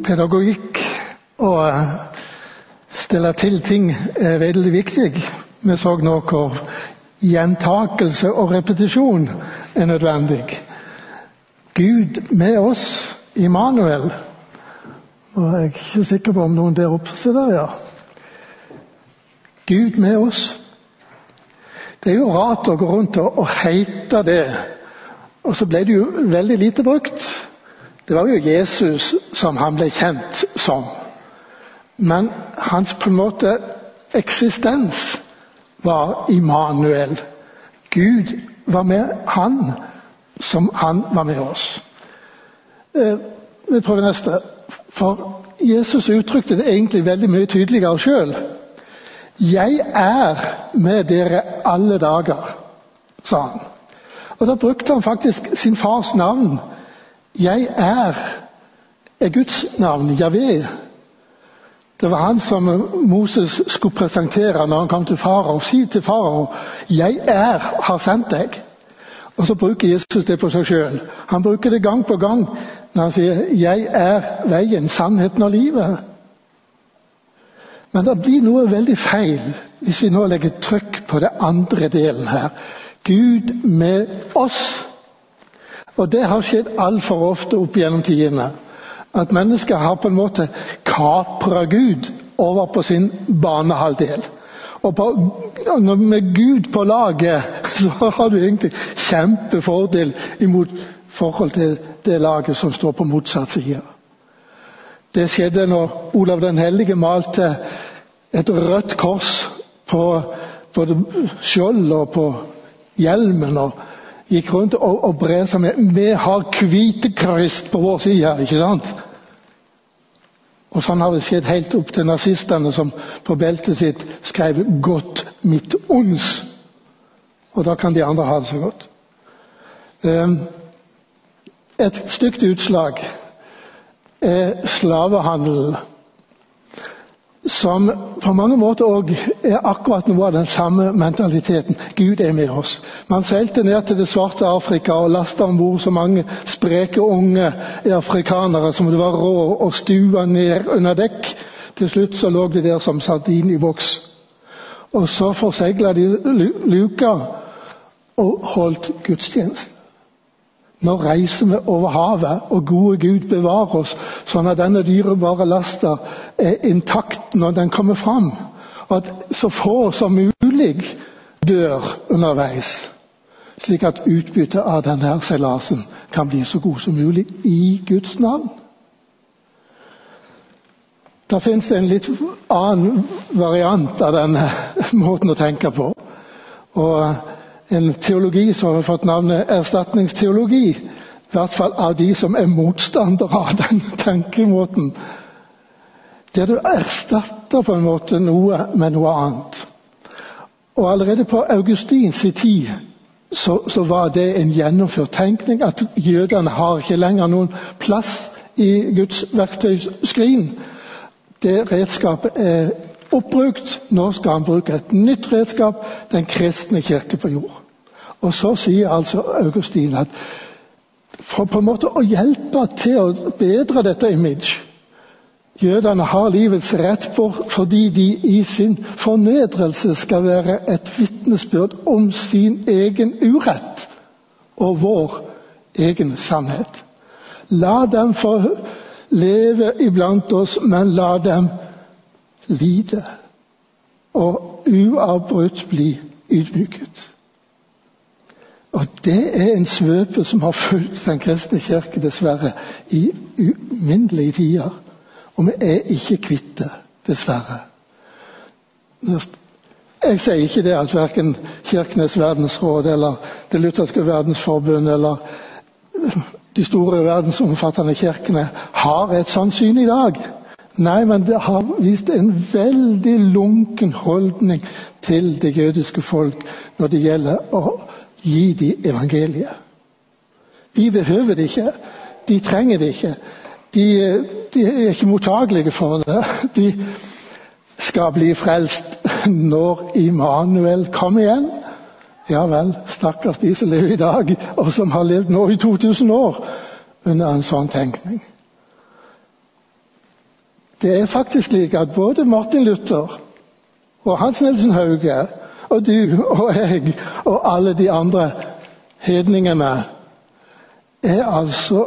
pedagogikk og stelle til ting er veldig viktig. Vi så nå hvor gjentakelse og repetisjon er nødvendig. Gud med oss, Immanuel. Er jeg ikke sikker på om noen der oppe ser der, ja. Gud med oss. Det er jo rart å gå rundt og, og heite det, og så ble det jo veldig lite brukt. Det var jo Jesus som han ble kjent som. Men hans på en måte eksistens var Immanuel. Gud var med han som han var med oss. Eh, vi prøver neste. For Jesus uttrykte det egentlig veldig mye tydeligere sjøl. 'Jeg er med dere alle dager', sa han. Og Da brukte han faktisk sin fars navn. 'Jeg er' er Guds navn, Javé. Det var han som Moses skulle presentere når han kom til farao. Si til farao 'Jeg er har sendt deg'. Og så bruker Jesus det på seg sjøl. Han bruker det gang på gang når han sier 'Jeg er veien, sannheten og livet'. Men det blir noe veldig feil hvis vi nå legger trykk på det andre delen her. Gud med oss. Og det har skjedd altfor ofte opp gjennom tidene at mennesker har på en måte kapra Gud over på sin banehalvdel. Og på, med Gud på laget så har du egentlig kjempefordel imot forhold til det laget som står på motsatt side. Det skjedde når Olav den hellige malte et rødt kors på både skjoldet og på hjelmen. og gikk rundt og, og brer seg med 'Vi har Kvitekrist på vår side', ikke sant? Og sånn har det skjedd helt opp til nazistene, som på beltet sitt skrev 'Godt mitt ons'. Og da kan de andre ha det så godt. Ehm, et stygt utslag er slavehandelen som på mange måter òg er akkurat noe av den samme mentaliteten. Gud er med oss. Man seilte ned til det svarte Afrika og lasta om bord så mange spreke unge afrikanere som det var råd å stue ned under dekk. Til slutt så lå de der som sardin i boks. Og så forsegla de luka og holdt gudstjeneste. Nå reiser vi over havet, og gode Gud bevarer oss, sånn at denne dyrebare lasta er intakt når den kommer fram. Og at så få som mulig dør underveis. Slik at utbyttet av denne seilasen kan bli så god som mulig i Guds navn. Da fins det en litt annen variant av denne måten å tenke på. Og en teologi som har fått navnet erstatningsteologi. I hvert fall av de som er motstandere av den tenkemåten. Der du erstatter på en måte noe med noe annet. Og Allerede på Augustins tid så, så, var det en gjennomført tenkning at jødene har ikke lenger noen plass i Guds verktøyskrin. Det redskapet er oppbrukt. Nå skal han bruke et nytt redskap den kristne kirke på jord. Og så sier altså Augustin at for på en måte å hjelpe til å bedre dette image Jødene har livets rett for, fordi de i sin fornedrelse skal være et vitnesbyrd om sin egen urett og vår egen sannhet. La dem få leve iblant oss, men la dem lide og uavbrutt bli ydmyket. Og det er en svøpe som har fulgt Den kristne kirke, dessverre, i uminnelige tider. Og vi er ikke kvitt det, dessverre. Jeg sier ikke det at verken Kirkenes verdensråd eller Det lutherske verdensforbund eller de store verdensomfattende kirkene har et sånt syn i dag. Nei, men det har vist en veldig lunken holdning til det jødiske folk når det gjelder å Gi de evangeliet. De behøver det ikke. De trenger det ikke. De, de er ikke mottagelige for det. De skal bli frelst når Immanuel kommer igjen. Ja vel, stakkars de som lever i dag, og som har levd nå i 2000 år under en sånn tenkning. Det er faktisk slik at både Martin Luther og Hans Nilsen Hauge og du og jeg og alle de andre hedningene er altså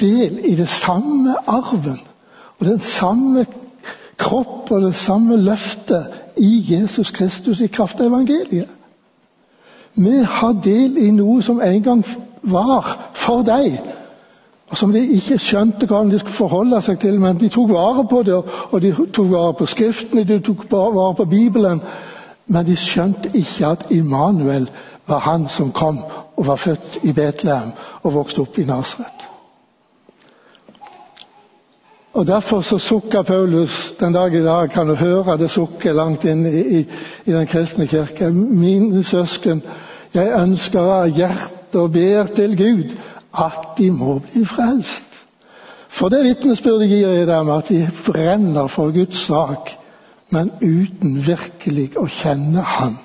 del i det samme arven og den samme kropp og det samme løftet i Jesus Kristus i kraft av evangeliet. Vi har del i noe som en gang var for deg, og som de ikke skjønte hvordan de skulle forholde seg til, men de tok vare på det, og de tok vare på Skriftene, de tok vare på Bibelen. Men de skjønte ikke at Immanuel var han som kom og var født i Betlehem og vokste opp i Nasret. Og Derfor så sukker Paulus den dag i dag. Kan du høre det sukker langt inn i, i, i den kristne kirke. Mine søsken, jeg ønsker av hjertet og ber til Gud at de må bli frelst. For det vitnesbyrdet gir jeg dem, at de brenner for Guds sak, men uten virkelig å kjenne Han.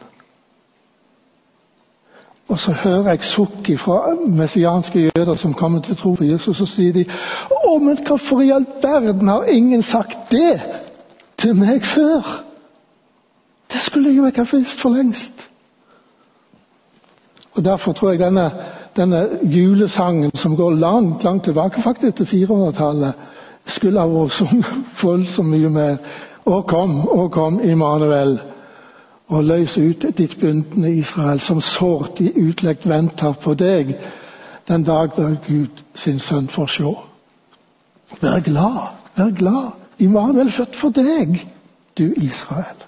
Og så hører jeg sukk fra messianske jøder som kommer til tro på Jesus, og sier de Å, men hvorfor i all verden har ingen sagt det til meg før? Det skulle jo ikke ha visst for lengst. Og Derfor tror jeg denne, denne julesangen, som går langt langt tilbake, faktisk til 400-tallet, skulle ha vært sunget voldsomt mye mer. Å kom, å kom, Immanuel og løs ut ditt bundne Israel, som sårt i utlegg venter på deg den dag da Gud sin sønn får sjå. Vær glad, vær glad. Immanuel født for deg, du Israel.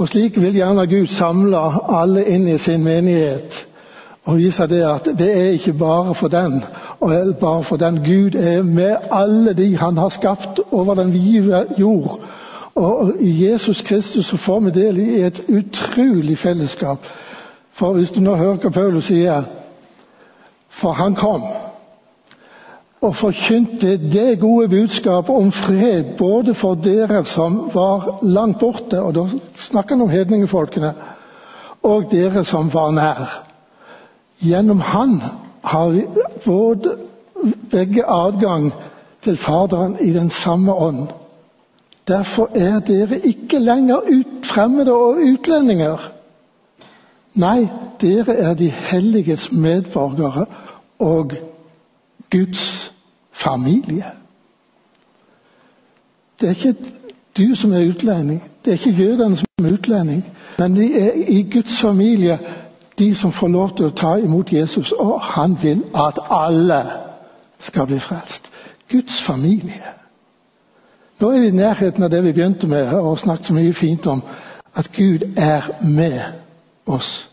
Og Slik vil gjerne Gud samle alle inn i sin menighet og vise det at det er ikke bare for den, og bare for den Gud er med alle de han har skapt over den vide jord og I Jesus Kristus så får vi del i et utrolig fellesskap. For hvis du nå hører hva Paulus sier For han kom og forkynte det gode budskapet om fred både for dere som var langt borte, og da snakker han om hedningefolkene, og dere som var nær. Gjennom han har vi begge adgang til Faderen i den samme ånd. Derfor er dere ikke lenger fremmede og utlendinger. Nei, dere er de helliges medborgere og Guds familie. Det er ikke du som er utlending, det er ikke jødene som er utlending, men de er i Guds familie, de som får lov til å ta imot Jesus. Og han vil at alle skal bli frelst. Guds familie. Nå er vi i nærheten av det vi begynte med og snakket så mye fint om. At Gud er med oss.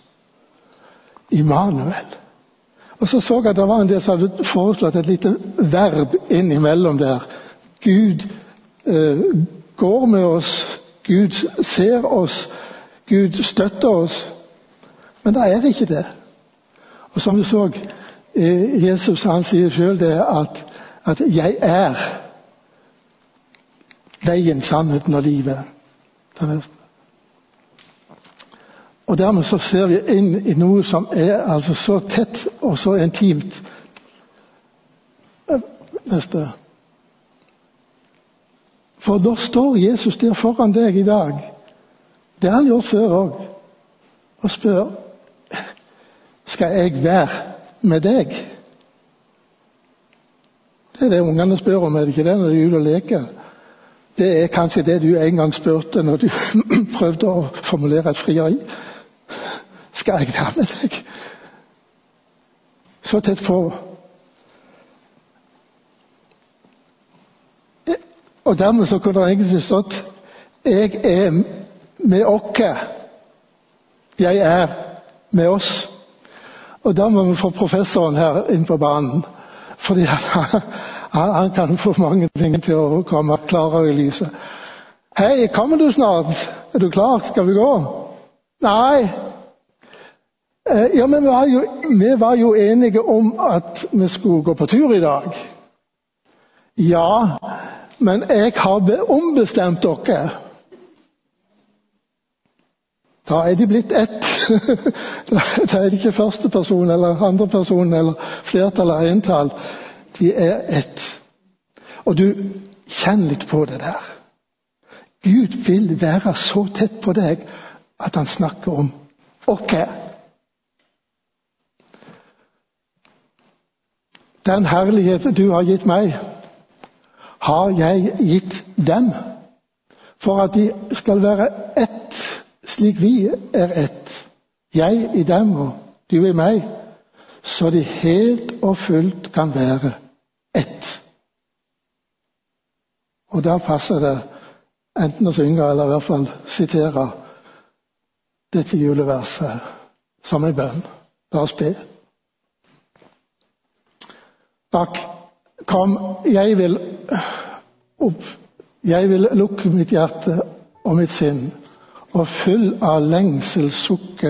Immanuel. Og så så jeg at det var en del som hadde foreslått et lite verb innimellom der. Gud eh, går med oss. Gud ser oss. Gud støtter oss. Men da er det ikke det. Og som vi så, eh, Jesus han sier sjøl det at, at 'jeg er' veien, sannheten og livet. Og Dermed så ser vi inn i noe som er altså så tett og så intimt. Neste. For da står Jesus der foran deg i dag. Det har han gjort før òg. Og spør skal jeg være med deg. Det er det ungene spør om, er det ikke det, når de er ute og leker? Det er kanskje det du en gang spurte når du prøvde å formulere et frieri. Skal jeg være med deg? Så tett på. Og dermed så kunne det egentlig stått Jeg er med oss. Jeg er med oss. Og da må vi få professoren her inn på banen. Fordi han, han, han kan få mange ting til å komme klarere i lyset. 'Hei, kommer du snart? Er du klar? Skal vi gå?' Nei. Eh, ja, men vi var, jo, vi var jo enige om at vi skulle gå på tur i dag. Ja, men jeg har ombestemt dere. Da er de blitt ett. Da er ikke første person eller andre person eller flertall eller entall. De er ett. Og du kjenner litt på det der. Gud vil være så tett på deg at han snakker om her. Den herlighet du har gitt meg, har jeg gitt dem, for at de skal være ett, slik vi er ett. Jeg i dem og du i meg, så de helt og fullt kan være ett. Og da passer det enten å synge eller i hvert fall sitere dette juleverset som en bønn. La oss be. Takk. Kom, jeg vil opp Jeg vil lukke mitt hjerte og mitt sinn, og full av lengsel sukke,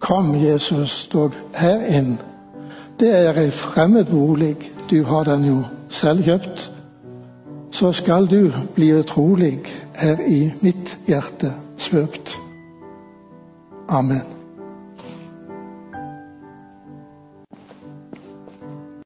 kom Jesus dog her inn. Det er ei fremmed bolig, du har den jo selv kjøpt. Så skal du bli utrolig her i mitt hjerte svøpt. Amen.